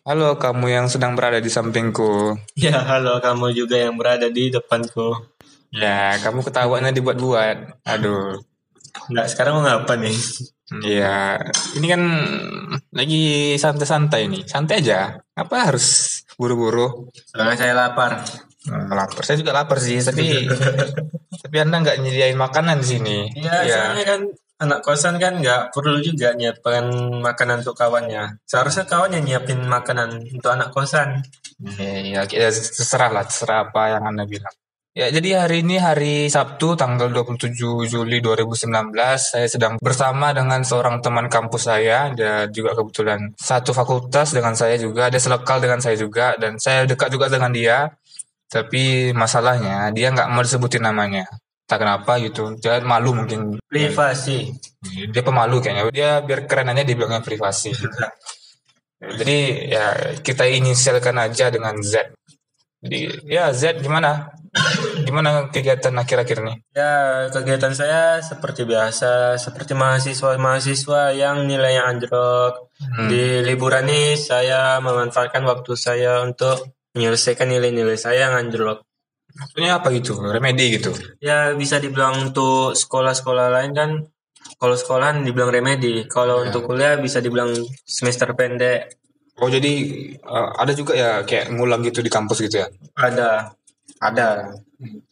Halo kamu yang sedang berada di sampingku. Ya, halo kamu juga yang berada di depanku. Ya, kamu ketahuannya dibuat-buat. Aduh. Enggak, sekarang mau ngapa nih? Ya, ini kan lagi santai-santai nih. Santai aja. Apa harus buru-buru? Soalnya saya lapar. Hmm, lapar. Saya juga lapar sih, tapi tapi Anda nggak nyediain makanan di sini. Iya, soalnya kan anak kosan kan nggak perlu juga nyiapkan makanan untuk kawannya. Seharusnya kawan yang nyiapin makanan untuk anak kosan. Ya, ya, ya, terserah lah, terserah apa yang Anda bilang. Ya, jadi hari ini hari Sabtu tanggal 27 Juli 2019 saya sedang bersama dengan seorang teman kampus saya dia juga kebetulan satu fakultas dengan saya juga dia selekal dengan saya juga dan saya dekat juga dengan dia tapi masalahnya dia nggak mau disebutin namanya tak kenapa gitu. Dia malu mungkin. Privasi. dia pemalu kayaknya. Dia biar keren aja dibilangnya privasi. Jadi ya kita inisialkan aja dengan Z. Jadi ya Z gimana? Gimana kegiatan akhir-akhir nih Ya, kegiatan saya seperti biasa, seperti mahasiswa-mahasiswa yang nilainya anjlok. Di liburan ini saya memanfaatkan waktu saya untuk menyelesaikan nilai-nilai saya yang anjlok. Maksudnya apa gitu? Remedi gitu? Ya bisa dibilang untuk sekolah-sekolah lain kan kalau sekolahan dibilang remedi, kalau untuk kuliah bisa dibilang semester pendek. oh jadi eh, ada juga ya kayak ngulang gitu di kampus gitu ya? Ada, ada,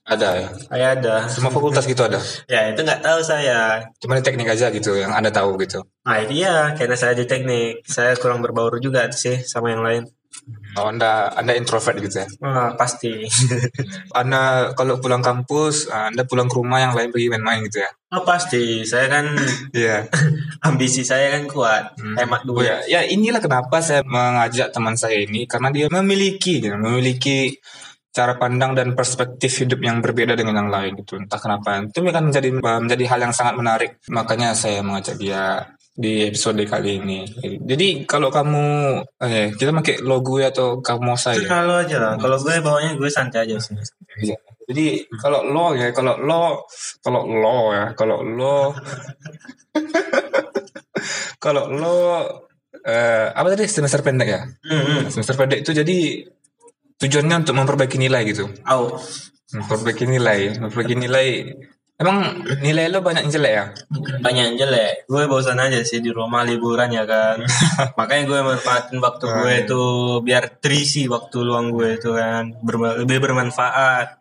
ada ya? Saya ada. semua fakultas gitu ada? Ya itu nggak tahu saya. cuma di teknik aja gitu yang anda tahu gitu? Nah itu ya, karena saya di teknik, saya kurang berbaur juga sih sama yang lain. Oh anda anda introvert gitu ya Wah, pasti. anda kalau pulang kampus anda pulang ke rumah yang lain pergi main-main gitu ya Oh pasti, saya kan iya ambisi saya kan kuat, hemat Oh duit. ya, ya inilah kenapa saya mengajak teman saya ini karena dia memiliki gitu, memiliki cara pandang dan perspektif hidup yang berbeda dengan yang lain gitu. Entah kenapa. Itu akan menjadi menjadi hal yang sangat menarik. Makanya saya mengajak dia di episode kali ini. Jadi kalau kamu eh kita pakai lo gue atau kamu saya. Kalau aja lah, kalau gue bawanya gue santai aja sih. Iya. Jadi kalau lo ya, kalau lo, kalau lo ya, kalau lo, kalau lo, eh, apa tadi semester pendek ya? Hmm, Semester pendek itu jadi tujuannya untuk memperbaiki nilai gitu. Au, Memperbaiki nilai, memperbaiki nilai. Emang nilai lo banyak yang jelek ya? banyak yang jelek. Gue bosan aja sih di rumah liburan ya kan. Makanya gue manfaatin waktu gue itu biar terisi waktu luang gue itu kan, Berma- lebih bermanfaat.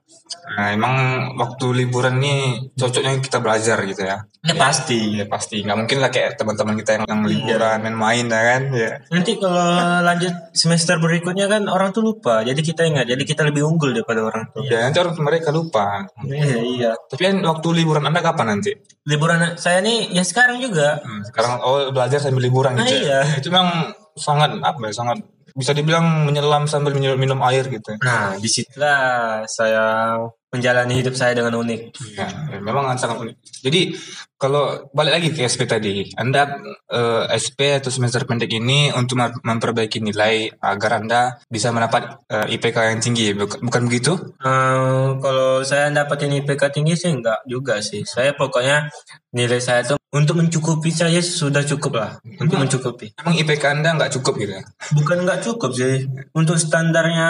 Nah, emang waktu liburan nih cocoknya kita belajar gitu ya. Ya pasti. Ya pasti, nggak mungkin lah kayak teman-teman kita yang, yang liburan main-main ya kan? Ya. Nanti kalau lanjut semester berikutnya kan orang tuh lupa, jadi kita ingat, jadi kita lebih unggul daripada orang tuh. Ya nanti orang mereka lupa. Iya, iya. Tapi kan waktu liburan anda kapan nanti? Liburan saya nih ya sekarang juga. Hmm, sekarang oh belajar sambil liburan Ah, gitu iya. ya. Itu memang sangat apa ya sangat bisa dibilang menyelam sambil minum, minum air gitu. Nah, di situlah saya menjalani hidup saya dengan unik. Ya, memang sangat unik. Jadi kalau balik lagi ke SP tadi, Anda eh, SP atau semester pendek ini untuk mem- memperbaiki nilai agar Anda bisa mendapat eh, IPK yang tinggi, bukan, bukan begitu? Eh, kalau saya dapetin IPK tinggi sih enggak juga sih. Saya pokoknya nilai saya tuh untuk mencukupi saya sudah cukup lah. Untuk mencukupi. Emang IPK Anda nggak cukup gitu ya? Bukan enggak cukup sih. Untuk standarnya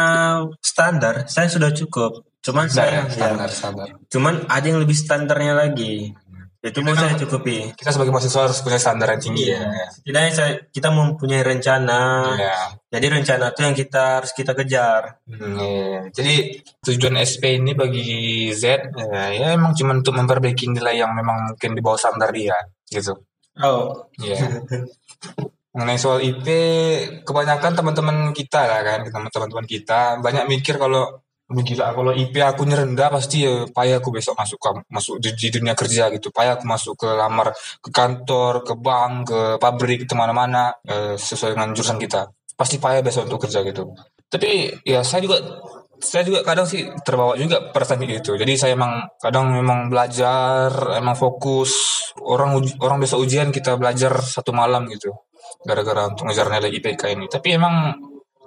standar saya sudah cukup. Cuman saya Standar, ya, standar. cuman ada yang lebih standarnya lagi. Itu mau saya cukupi. Kita sebagai mahasiswa harus punya standar yang tinggi ya. Setidaknya saya, kita mempunyai rencana. Ya. Jadi rencana itu yang kita harus kita kejar. Hmm, iya. Jadi tujuan SP ini bagi Z ya, ya emang cuma untuk memperbaiki nilai yang memang mungkin di bawah standar dia gitu. Oh, Iya. Mengenai soal IP, kebanyakan teman-teman kita lah kan, teman-teman kita banyak mikir kalau "Aduh, gila. Kalau IP aku rendah pasti ya payah aku besok masuk ke masuk di, di dunia kerja gitu. Payah aku masuk ke lamar ke kantor ke bank ke pabrik ke mana-mana eh, sesuai dengan jurusan kita. Pasti payah besok untuk kerja gitu. Tapi ya saya juga saya juga kadang sih terbawa juga perasaan itu jadi saya emang kadang memang belajar emang fokus. Orang orang besok ujian kita belajar satu malam gitu. Gara-gara untuk ngejar nilai IPK ini. Tapi emang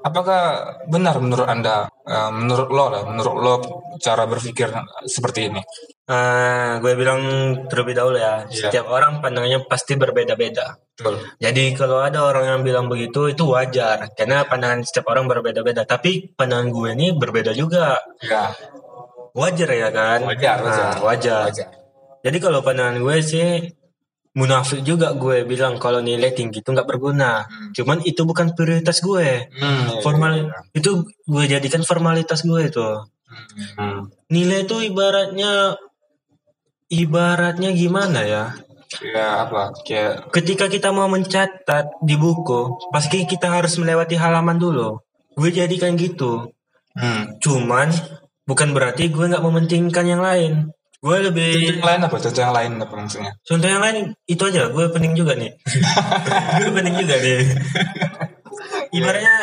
apakah benar menurut anda, uh, menurut lo lah, menurut lo cara berpikir seperti ini? Uh, gue bilang terlebih dahulu ya, yeah. setiap orang pandangannya pasti berbeda-beda. Jadi kalau ada orang yang bilang begitu itu wajar, karena pandangan setiap orang berbeda-beda. Tapi pandangan gue ini berbeda juga. Ya. Wajar ya kan? Wajar, wajar. Nah, wajar. wajar. Jadi kalau pandangan gue sih munafik juga gue bilang kalau nilai tinggi itu nggak berguna. Hmm. Cuman itu bukan prioritas gue. Hmm, iya, Formal iya, iya. itu gue jadikan formalitas gue itu. Hmm. Nilai itu ibaratnya ibaratnya gimana ya? Ya apa? Kayak ketika kita mau mencatat di buku, pasti kita harus melewati halaman dulu. Gue jadikan gitu. Hmm. Cuman bukan berarti gue nggak mementingkan yang lain. Gue lebih Contoh yang lain apa? Contoh yang lain apa maksudnya? Contoh yang lain itu aja. Gue penting juga nih. gue penting juga nih. Ibaratnya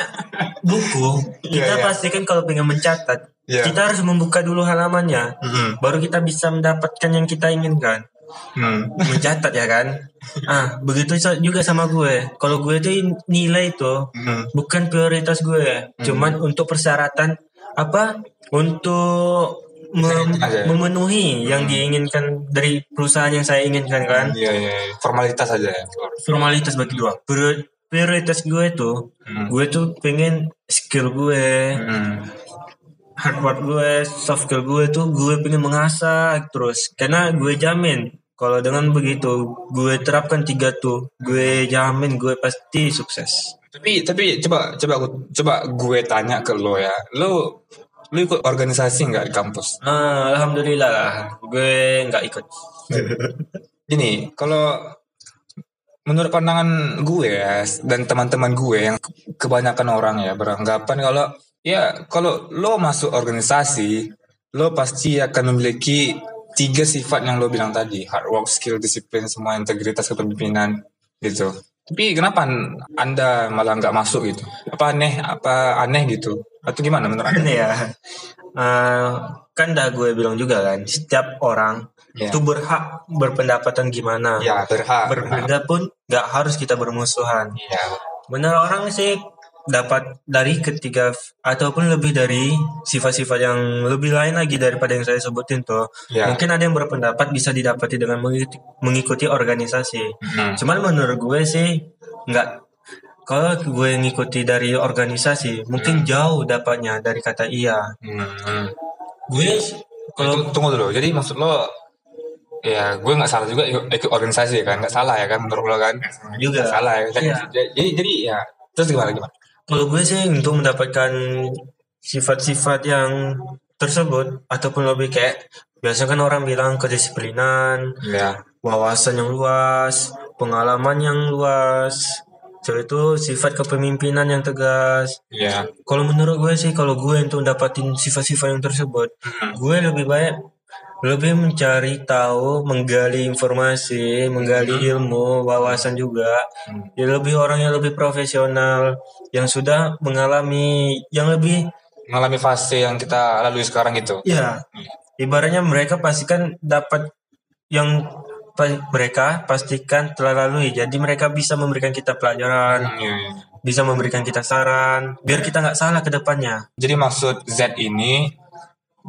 buku iya, kita yeah, yeah. pastikan kalau pengen mencatat yeah. kita harus membuka dulu halamannya, mm -hmm. baru kita bisa mendapatkan yang kita inginkan. Hmm. Mencatat ya kan? Ah, begitu juga sama gue. Kalau gue itu nilai itu hmm. bukan prioritas gue, hmm. cuman untuk persyaratan apa? Untuk mem memenuhi yang hmm. diinginkan dari perusahaan yang saya inginkan kan? Iya, iya, iya. formalitas aja ya. Formalitas bagi dua. Prioritas gue tuh, hmm. gue tuh pengen skill gue, hmm. hard work gue, soft skill gue tuh gue pengen mengasah terus. Karena gue jamin kalau dengan begitu gue terapkan tiga tuh, gue jamin gue pasti sukses. Tapi tapi coba coba coba gue tanya ke lo ya, lo Lu ikut organisasi nggak di kampus? Ah, Alhamdulillah, gue nggak ikut. Gini, kalau menurut pandangan gue ya dan teman-teman gue yang kebanyakan orang ya beranggapan kalau ya kalau lo masuk organisasi, lo pasti akan memiliki tiga sifat yang lo bilang tadi, hard work, skill, disiplin, semua integritas kepemimpinan gitu. Tapi kenapa anda malah nggak masuk gitu? Apa aneh? Apa aneh gitu? Atau gimana menurut anda? ya, uh, kan dah gue bilang juga kan, setiap orang yeah. itu berhak berpendapatan gimana. Ya berhak. Berbeda pun nggak harus kita bermusuhan. Ya. Benar orang sih dapat dari ketiga ataupun lebih dari sifat-sifat yang lebih lain lagi daripada yang saya sebutin tuh. Ya. Mungkin ada yang berpendapat bisa didapati dengan mengikuti, mengikuti organisasi. Hmm. Cuman menurut gue sih nggak kalau gue ngikuti dari organisasi mungkin hmm. jauh dapatnya dari kata iya. Hmm. Gue kalau tunggu dulu. Jadi maksud lo ya gue nggak salah juga ikut organisasi kan nggak salah ya kan menurut lo kan juga gak salah ya. Jadi, iya. jadi jadi ya terus gimana gimana kalau gue sih untuk mendapatkan sifat-sifat yang tersebut ataupun lebih kayak biasa kan orang bilang kedisiplinan, ya. wawasan yang luas, pengalaman yang luas, so itu sifat kepemimpinan yang tegas. Ya. Kalau menurut gue sih kalau gue untuk dapatin sifat-sifat yang tersebut, hmm. gue lebih baik lebih mencari tahu, menggali informasi, menggali hmm. ilmu, wawasan juga. Hmm. Ya lebih orang yang lebih profesional, yang sudah mengalami yang lebih mengalami fase yang kita lalui sekarang itu. Ya, ibaratnya mereka pastikan dapat yang mereka pastikan telah lalui. Jadi mereka bisa memberikan kita pelajaran, hmm, iya, iya. bisa memberikan kita saran, biar kita nggak salah ke depannya. Jadi maksud Z ini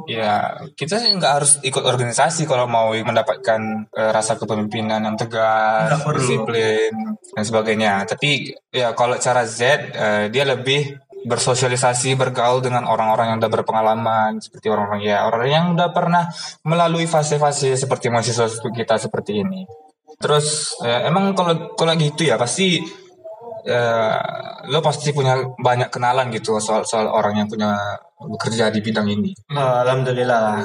Ya, kita nggak harus ikut organisasi kalau mau mendapatkan uh, rasa kepemimpinan yang tegas, disiplin dan sebagainya. Tapi ya kalau cara Z uh, dia lebih bersosialisasi, bergaul dengan orang-orang yang udah berpengalaman seperti orang-orang ya, orang yang udah pernah melalui fase-fase seperti mahasiswa kita seperti ini. Terus ya, emang kalau kalau gitu ya pasti ya, lo pasti punya banyak kenalan gitu soal soal orang yang punya bekerja di bidang ini. Alhamdulillah.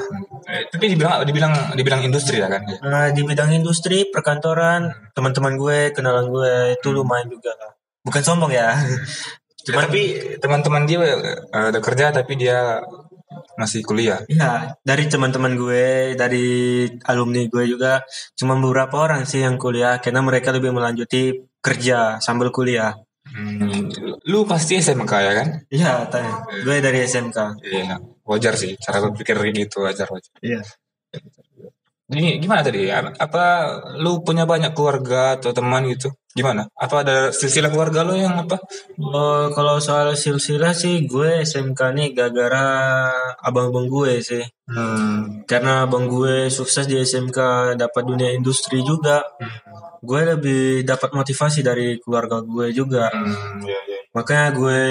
Eh, tapi dibilang dibilang dibilang industri ya kan? Nah, di bidang industri perkantoran teman-teman gue kenalan gue itu lumayan juga. Bukan sombong ya. Cuma ya, tapi teman-teman dia uh, udah kerja tapi dia masih kuliah. Iya, dari teman-teman gue, dari alumni gue juga cuma beberapa orang sih yang kuliah karena mereka lebih melanjuti kerja sambil kuliah. Hmm, lu pasti SMK ya kan? Iya, tanya. Gue dari SMK. Iya, wajar sih cara berpikir gitu wajar wajar. Iya. Jadi gimana tadi? Apa lu punya banyak keluarga atau teman gitu? Gimana? Apa ada silsilah keluarga lu yang apa? Oh, kalau soal silsilah sih gue SMK nih gara-gara abang-abang gue sih. Hmm. Karena abang gue sukses di SMK dapat dunia industri juga. Gue lebih dapat motivasi dari keluarga gue juga. Hmm, iya, iya. Makanya gue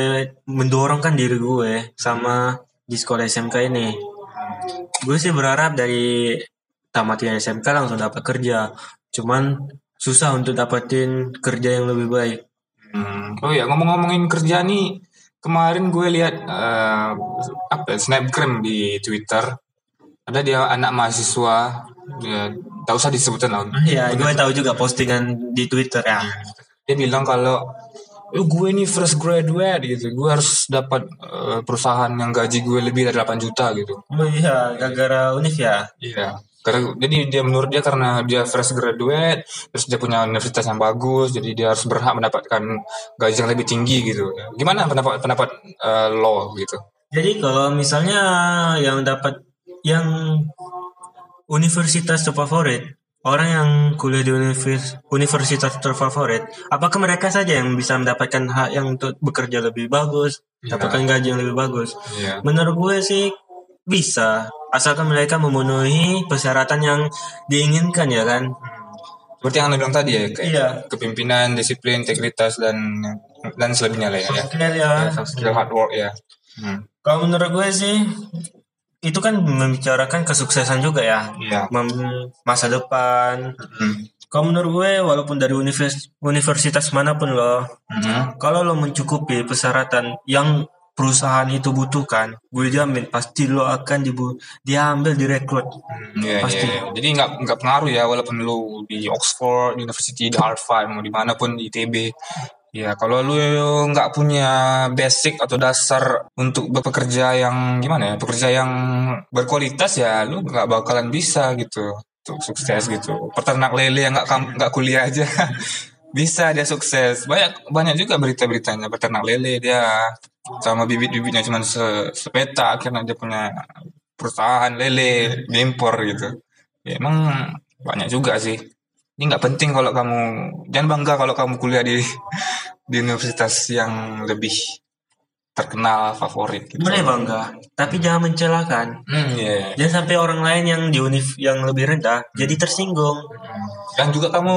mendorongkan diri gue sama di sekolah SMK ini. Gue sih berharap dari tamatnya SMK langsung dapat kerja. Cuman susah untuk dapetin kerja yang lebih baik. Hmm. Oh ya ngomong-ngomongin kerja nih, kemarin gue lihat eh, apa snapgram di Twitter. Ada dia anak mahasiswa, ya, tak usah disebutin lah. Iya, gue tahu juga postingan di Twitter ya. Dia bilang kalau "Eh, gue nih fresh graduate gitu, gue harus dapat eh, perusahaan yang gaji gue lebih dari 8 juta gitu. Oh iya, gara-gara univ ya. Iya. Karena jadi dia menurut dia karena dia fresh graduate, terus dia punya universitas yang bagus, jadi dia harus berhak mendapatkan gaji yang lebih tinggi gitu. Gimana pendapat pendapat eh, lo gitu? Jadi kalau misalnya yang dapat yang universitas terfavorit, orang yang kuliah di univers- universitas terfavorit, apakah mereka saja yang bisa mendapatkan hak yang untuk bekerja lebih bagus, Iya. dapatkan gaji yang lebih bagus? Iya. Menurut gue sih bisa, asalkan mereka memenuhi persyaratan yang diinginkan ya kan. Seperti yang anda bilang tadi ya, kayak Iya. kepimpinan, disiplin, integritas dan dan selebihnya lah ya. ya. Benar ya. Ya, skill hard work ya. Hmm. Kalau menurut gue sih itu kan membicarakan kesuksesan juga ya, Iya. Mem- masa depan. Hmm. Kalau menurut gue walaupun dari univers- universitas mana pun loh, Hmm. kalau lo mencukupi persyaratan yang perusahaan itu butuhkan, gue jamin pasti lo akan dibu diambil direkrut. Hmm, Iya, Pasti. iya. Jadi nggak nggak pengaruh ya walaupun lu di Oxford University, di Harvard, mau di mana pun di ITB. Ya kalau lu nggak punya basic atau dasar untuk bekerja yang gimana ya, bekerja yang berkualitas ya lu nggak bakalan bisa gitu untuk sukses gitu. Peternak lele yang nggak nggak kuliah aja bisa dia sukses. Banyak banyak juga berita-beritanya peternak lele dia sama bibit-bibitnya cuma se- sepeta akhirnya dia punya perusahaan lele diimpor gitu. Ya, emang banyak juga sih. Ini nggak penting kalau kamu jangan bangga kalau kamu kuliah di di universitas yang lebih terkenal favorit gitu. Boleh bangga, tapi jangan mencelakan. hmm, iya. Jangan sampai orang lain yang di univ yang lebih rendah jadi tersinggung. dan juga kamu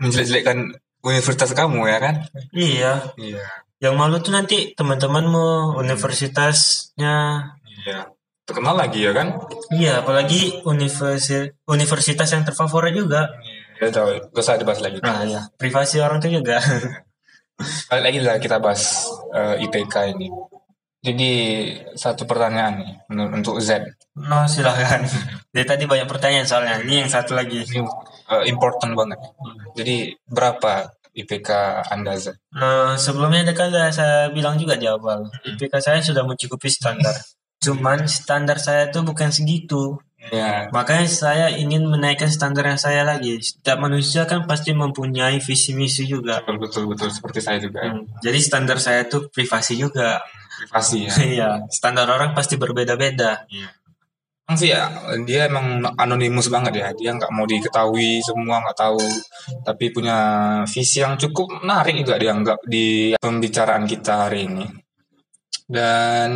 menjelek-jelekkan universitas kamu ya kan? Iya, iya yang malu tuh nanti teman-temanmu universitasnya. iya terkenal lagi ya kan Iya, apalagi universi- universitas yang terfavorit juga. ya tahu gak usah dibahas lagi Nah, ya, privasi orang tuh juga. balik lagi lah kita bahas eh, IPK ini jadi satu pertanyaan nih untuk Z No, silahkan. Dari tadi banyak pertanyaan soalnya. Ini yang satu lagi. ini eh, important banget. Jadi berapa IPK Anda Z? Nah, sebelumnya ada kan saya bilang juga di awal. IPK saya sudah mencukupi standar. Cuman standar saya tuh bukan segitu. Ya, Makanya saya ingin menaikkan standar yang saya lagi. Setiap manusia kan pasti mempunyai visi misi juga. betul betul betul seperti saya juga. Hmm, Jadi standar saya tuh privasi juga. Privasi ya. Iya, standar orang pasti berbeda-beda. Emang sih ya, dia emang anonimus banget ya. Dia nggak mau diketahui semua nggak tahu. Tapi punya visi yang cukup menarik juga dianggap di pembicaraan kita hari ini. Dan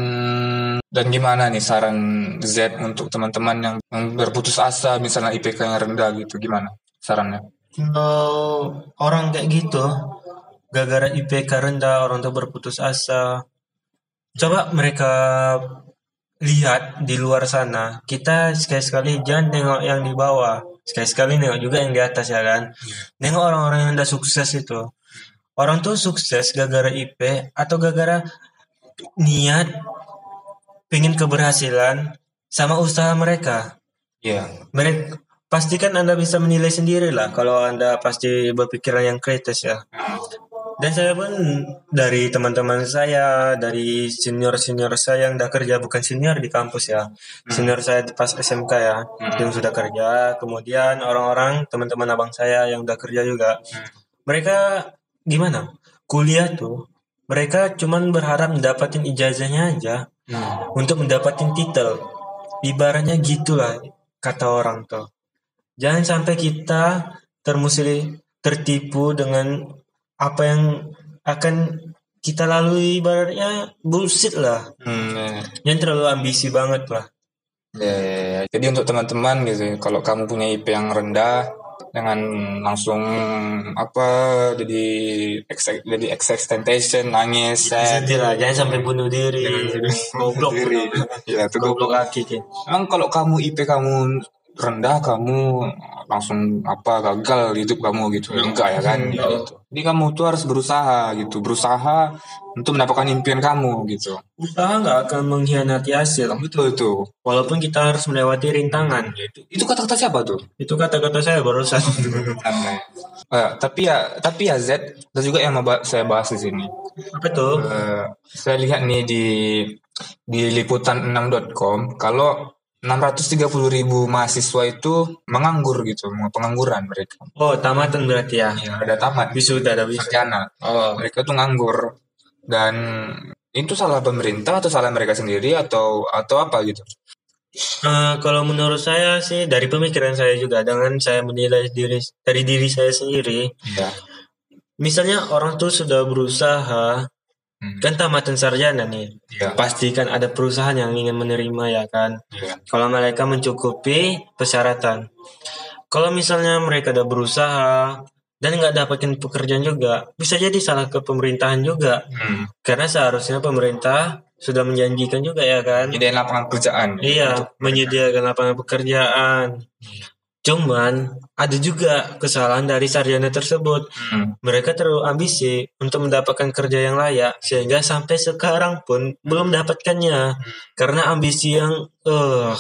dan gimana nih saran Z untuk teman-teman yang, yang berputus asa misalnya IPK-nya rendah gitu gimana sarannya? Kalau orang kayak gitu, gara-gara IPK rendah, orang tuh berputus asa. Coba mereka lihat di luar sana. Kita sekali-sekali jangan tengok yang di bawah. Sekali-sekali nengok juga yang di atas ya kan. Nengok orang-orang yang udah sukses itu. Orang tuh sukses gara-gara IP atau gara-gara niat pengen keberhasilan sama usaha mereka Iya. mereka pastikan anda bisa menilai sendiri lah kalau anda pasti berpikiran yang kritis ya dan saya pun dari teman-teman saya dari senior senior saya yang udah kerja bukan senior di kampus ya. Senior saya pas SMK ya yang sudah kerja. Kemudian orang-orang teman-teman abang saya yang udah kerja juga. Mereka gimana? Kuliah tuh mereka cuman berharap mendapatkan ijazahnya aja Hmm. untuk mendapatkan titel. Ibaratnya gitulah kata orang tuh. jangan sampai kita termusili tertipu dengan apa yang akan kita lalui ibaratnya bullshit lah. Hmm, ya. yang terlalu ambisi banget lah. Ya, ya, ya. Jadi untuk teman-teman gitu, kalau kamu punya IP yang rendah, dengan langsung apa jadi ex jadi extentation nangis sad. sedih lah jangan sampai bunuh diri. Goblok. diri. Ya itu goblok goblok. lagi Ki. emang kalau kamu IP kamu rendah kamu langsung apa gagal hidup kamu gitu. Enggak ya kan? Gitu. jadi kamu tuh harus berusaha gitu berusaha untuk mendapatkan impian kamu gitu. Usaha nggak akan mengkhianati hasil. Betul itu. Walaupun kita harus melewati rintangan. Itu kata-kata siapa tuh? Itu kata-kata saya barusan. Eh, tapi ya tapi ya Z ada juga yang mau saya bahas di sini. Apa tuh? Eh, saya lihat nih di di liputan6.com kalau 630 ribu mahasiswa itu menganggur gitu, pengangguran mereka. oh tamatan berarti ya Ya, ada tamat, wisuda ada wisuda oh Mereka tuh nganggur dan itu salah pemerintah atau salah mereka sendiri atau atau apa gitu? Eh, kalau menurut saya sih dari pemikiran saya juga dengan saya menilai diri dari diri saya sendiri Iya. misalnya orang tuh sudah berusaha Hmm. kan tamatan sarjana nih Iya. pastikan ada perusahaan yang ingin menerima ya kan Iya. kalau mereka mencukupi persyaratan kalau misalnya mereka udah berusaha dan nggak dapetin pekerjaan juga bisa jadi salah ke pemerintahan juga Hmm. karena seharusnya pemerintah sudah menjanjikan juga ya kan Nyediain lapangan pekerjaan. Iya, menyediakan lapangan pekerjaan. Cuman ada juga kesalahan dari sarjana tersebut. Hmm. Mereka terlalu ambisi untuk mendapatkan kerja yang layak sehingga sampai sekarang pun belum mendapatkannya karena ambisi yang eh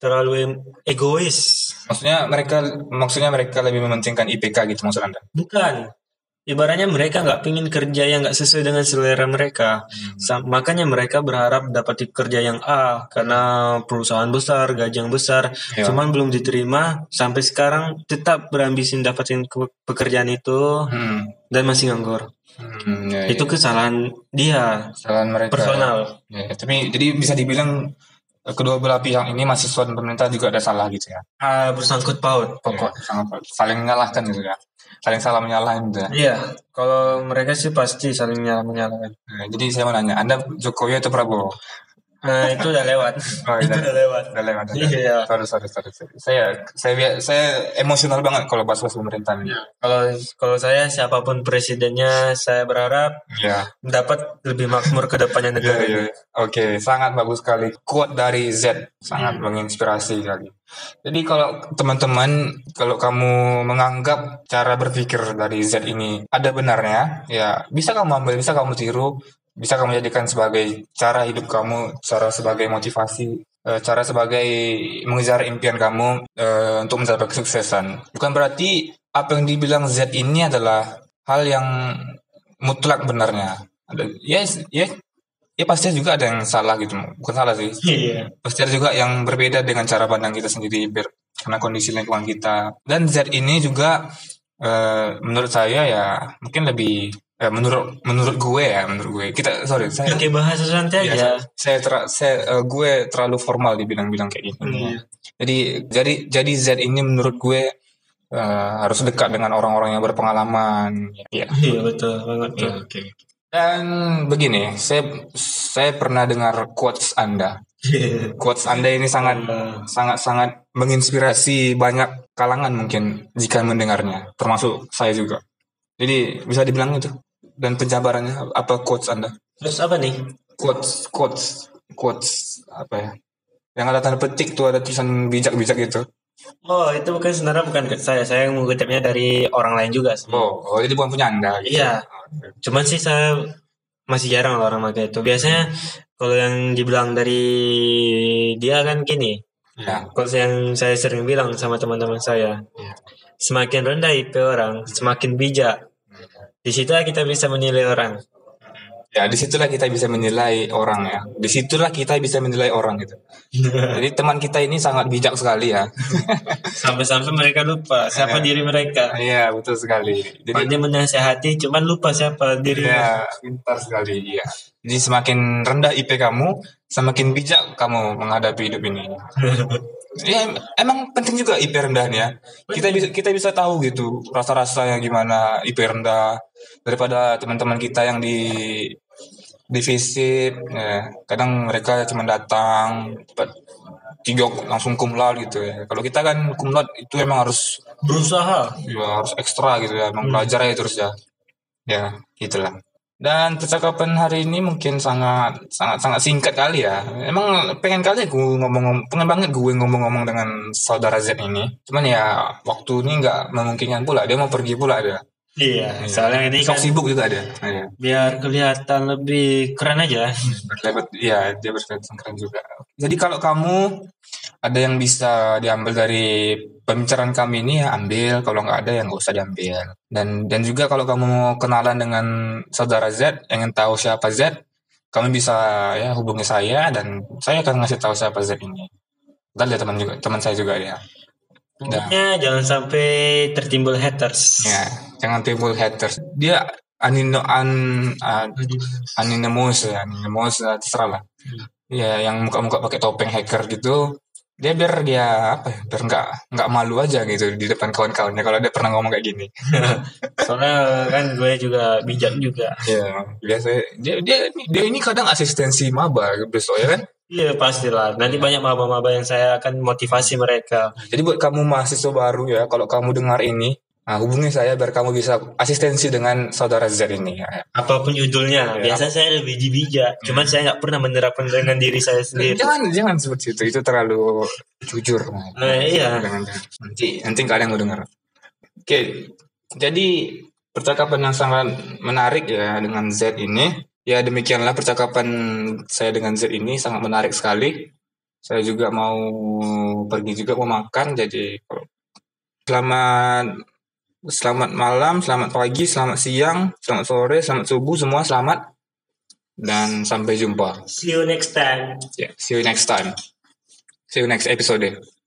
terlalu egois. Maksudnya mereka maksudnya mereka lebih mementingkan IPK gitu maksud Anda? Bukan. Ibaratnya mereka nggak pingin kerja yang nggak sesuai dengan selera mereka. Sa- makanya mereka berharap dapat kerja yang A karena perusahaan besar, gaji yang besar. Ya. Cuman belum diterima sampai sekarang tetap berambisi dapatin ke- pekerjaan itu Hmm. dan masih nganggur. Hmm, ya, Itu ya. kesalahan dia kesalahan mereka. personal. Ya, tapi jadi bisa dibilang kedua belah pihak ini mahasiswa dan pemerintah juga ada salah gitu ya. Ah, bersangkut paut pokok. Ya, saling menyalahkan gitu ya. Saling salah menyalahkan gitu ya. Iya, kalau mereka sih pasti saling nyalah menyalahkan. Nah, jadi saya mau nanya, Anda Jokowi atau Prabowo? Nah, itu udah lewat. Oh, itu udah- lewat. Udah lewat. udah. Iya. Sorry, sorry, sorry, sorry. Saya, saya, saya emosional banget kalau bahas-bahas pemerintahan. Iya. Kalau kalau saya siapa pun presidennya, saya berharap Iya. dapat lebih makmur ke depannya Iya, negara iya. ini. Oke, sangat bagus sekali. Quote dari Z sangat menginspirasi sekali. Jadi kalau teman-teman, kalau kamu menganggap cara berpikir dari Z ini ada benarnya, ya bisa kamu ambil, bisa kamu tiru, bisa kamu jadikan sebagai cara hidup kamu, cara sebagai motivasi, eh, cara sebagai mengejar impian kamu eh, untuk mencapai kesuksesan. Bukan berarti apa yang dibilang Z ini adalah hal yang mutlak benarnya. Ya, ya, ya pasti juga ada yang salah gitu, bukan salah sih. Iya. Pasti ada juga yang berbeda dengan cara pandang kita sendiri karena kondisi lingkungan kita. Dan Z ini juga eh, menurut saya ya mungkin lebih eh, menurut menurut gue ya menurut gue kita sorry saya Pakai bahasa santai ya, aja. saya, ter- saya eh, gue terlalu formal dibilang-bilang kayak gini. Iya. Jadi jadi jadi Z ini menurut gue eh, harus dekat dengan orang-orang yang berpengalaman. Ya. Iya betul banget. tuh. Oke. Dan begini, saya saya pernah dengar quotes Anda. Quotes Anda ini sangat sangat sangat menginspirasi banyak kalangan mungkin jika mendengarnya, termasuk saya juga. Jadi bisa dibilang itu. Dan penjabarannya apa quotes Anda? Terus apa nih? Quotes quotes quotes apa ya? Yang ada tanda petik tuh ada tulisan bijak-bijak gitu. Oh itu bukan sebenarnya bukan saya. Saya mengutipnya dari orang lain juga sih. Oh, oh jadi bukan punya Anda. gitu. Iya. Cuman sih saya masih jarang lah orang pakai itu. Biasanya kalau yang dibilang dari dia kan gini. Ya. Kalau yang saya sering bilang sama teman-teman saya, semakin rendah IP orang, semakin bijak. Di situ kita bisa menilai orang. Ya, di situlah kita bisa menilai orang ya. Di situlah kita bisa menilai orang gitu. Jadi teman kita ini sangat bijak sekali ya. Sampai-sampai mereka lupa siapa Iya. diri mereka. Iya, betul sekali. Jadi Pandai menasehati, cuman lupa siapa diri. ya, pintar sekali. Iya. Jadi semakin rendah IP kamu, semakin bijak kamu menghadapi hidup ini. Ya, em- emang penting juga IP rendah nih ya. Kita bisa kita bisa tahu gitu rasa-rasanya gimana IP rendah daripada teman-teman kita yang di di visit ya. Kadang mereka cuma datang tiga langsung cum laude gitu ya. Kalau kita kan cum laude itu emang harus Berusaha. ya harus ekstra gitu ya, emang belajar aja terus ya. Ya, gitulah. Dan percakapan hari ini mungkin sangat sangat sangat singkat kali ya. Emang pengen kali gue ngomong pengen banget gue ngomong-ngomong dengan saudara Z ini. Cuman ya waktu ini nggak memungkinkan pula. Dia mau pergi pula dia. Iya, soalnya ini Sok kan sibuk juga dia. Iya. biar kelihatan lebih keren aja. Berlebat, iya dia berkelihatan keren juga. Jadi kalau kamu ada yang bisa diambil dari pembicaraan kami ini ya ambil, kalau nggak ada ya nggak usah diambil. Dan dan juga kalau kamu mau kenalan dengan saudara Z, ingin tahu siapa Z, kamu bisa ya hubungi saya dan saya akan ngasih tahu siapa Z ini. Dan dia teman juga teman saya juga ya. Pokoknya jangan sampai tertimbul haters. Ya, jangan timbul haters. Dia anino an, an Anonymous ya, Anonymous ya, terserah lah. Ya, yang muka-muka pakai topeng hacker gitu, dia biar dia apa ya, biar nggak nggak malu aja gitu di depan kawan-kawannya kalau dia pernah ngomong kayak gini. Soalnya kan gue juga bijak juga. Ya, biasa dia dia dia ini kadang asistensi maba besok ya kan. Iya pastilah. Nanti banyak maba-maba yang saya akan motivasi mereka. Jadi buat kamu mahasiswa baru ya, kalau kamu dengar ini, nah, hubungi saya biar kamu bisa asistensi dengan saudara Z ini. Ya. Apa pun judulnya. Iya. Biasa saya lebih bijak. Cuman saya nggak pernah menerapkan dengan diri saya sendiri. Jangan jangan seperti itu, itu terlalu jujur. Nah, iya. Jangan, jangan. Nanti nanti yang mau dengar. Oke, jadi percakapan yang sangat menarik ya dengan Z ini. Ya demikianlah percakapan saya dengan Z ini sangat menarik sekali. Saya juga mau pergi juga mau makan, jadi selamat selamat malam, selamat pagi, selamat siang, selamat sore, selamat subuh semua selamat dan sampai jumpa. See you next time. Yeah, see you next time. See you next episode.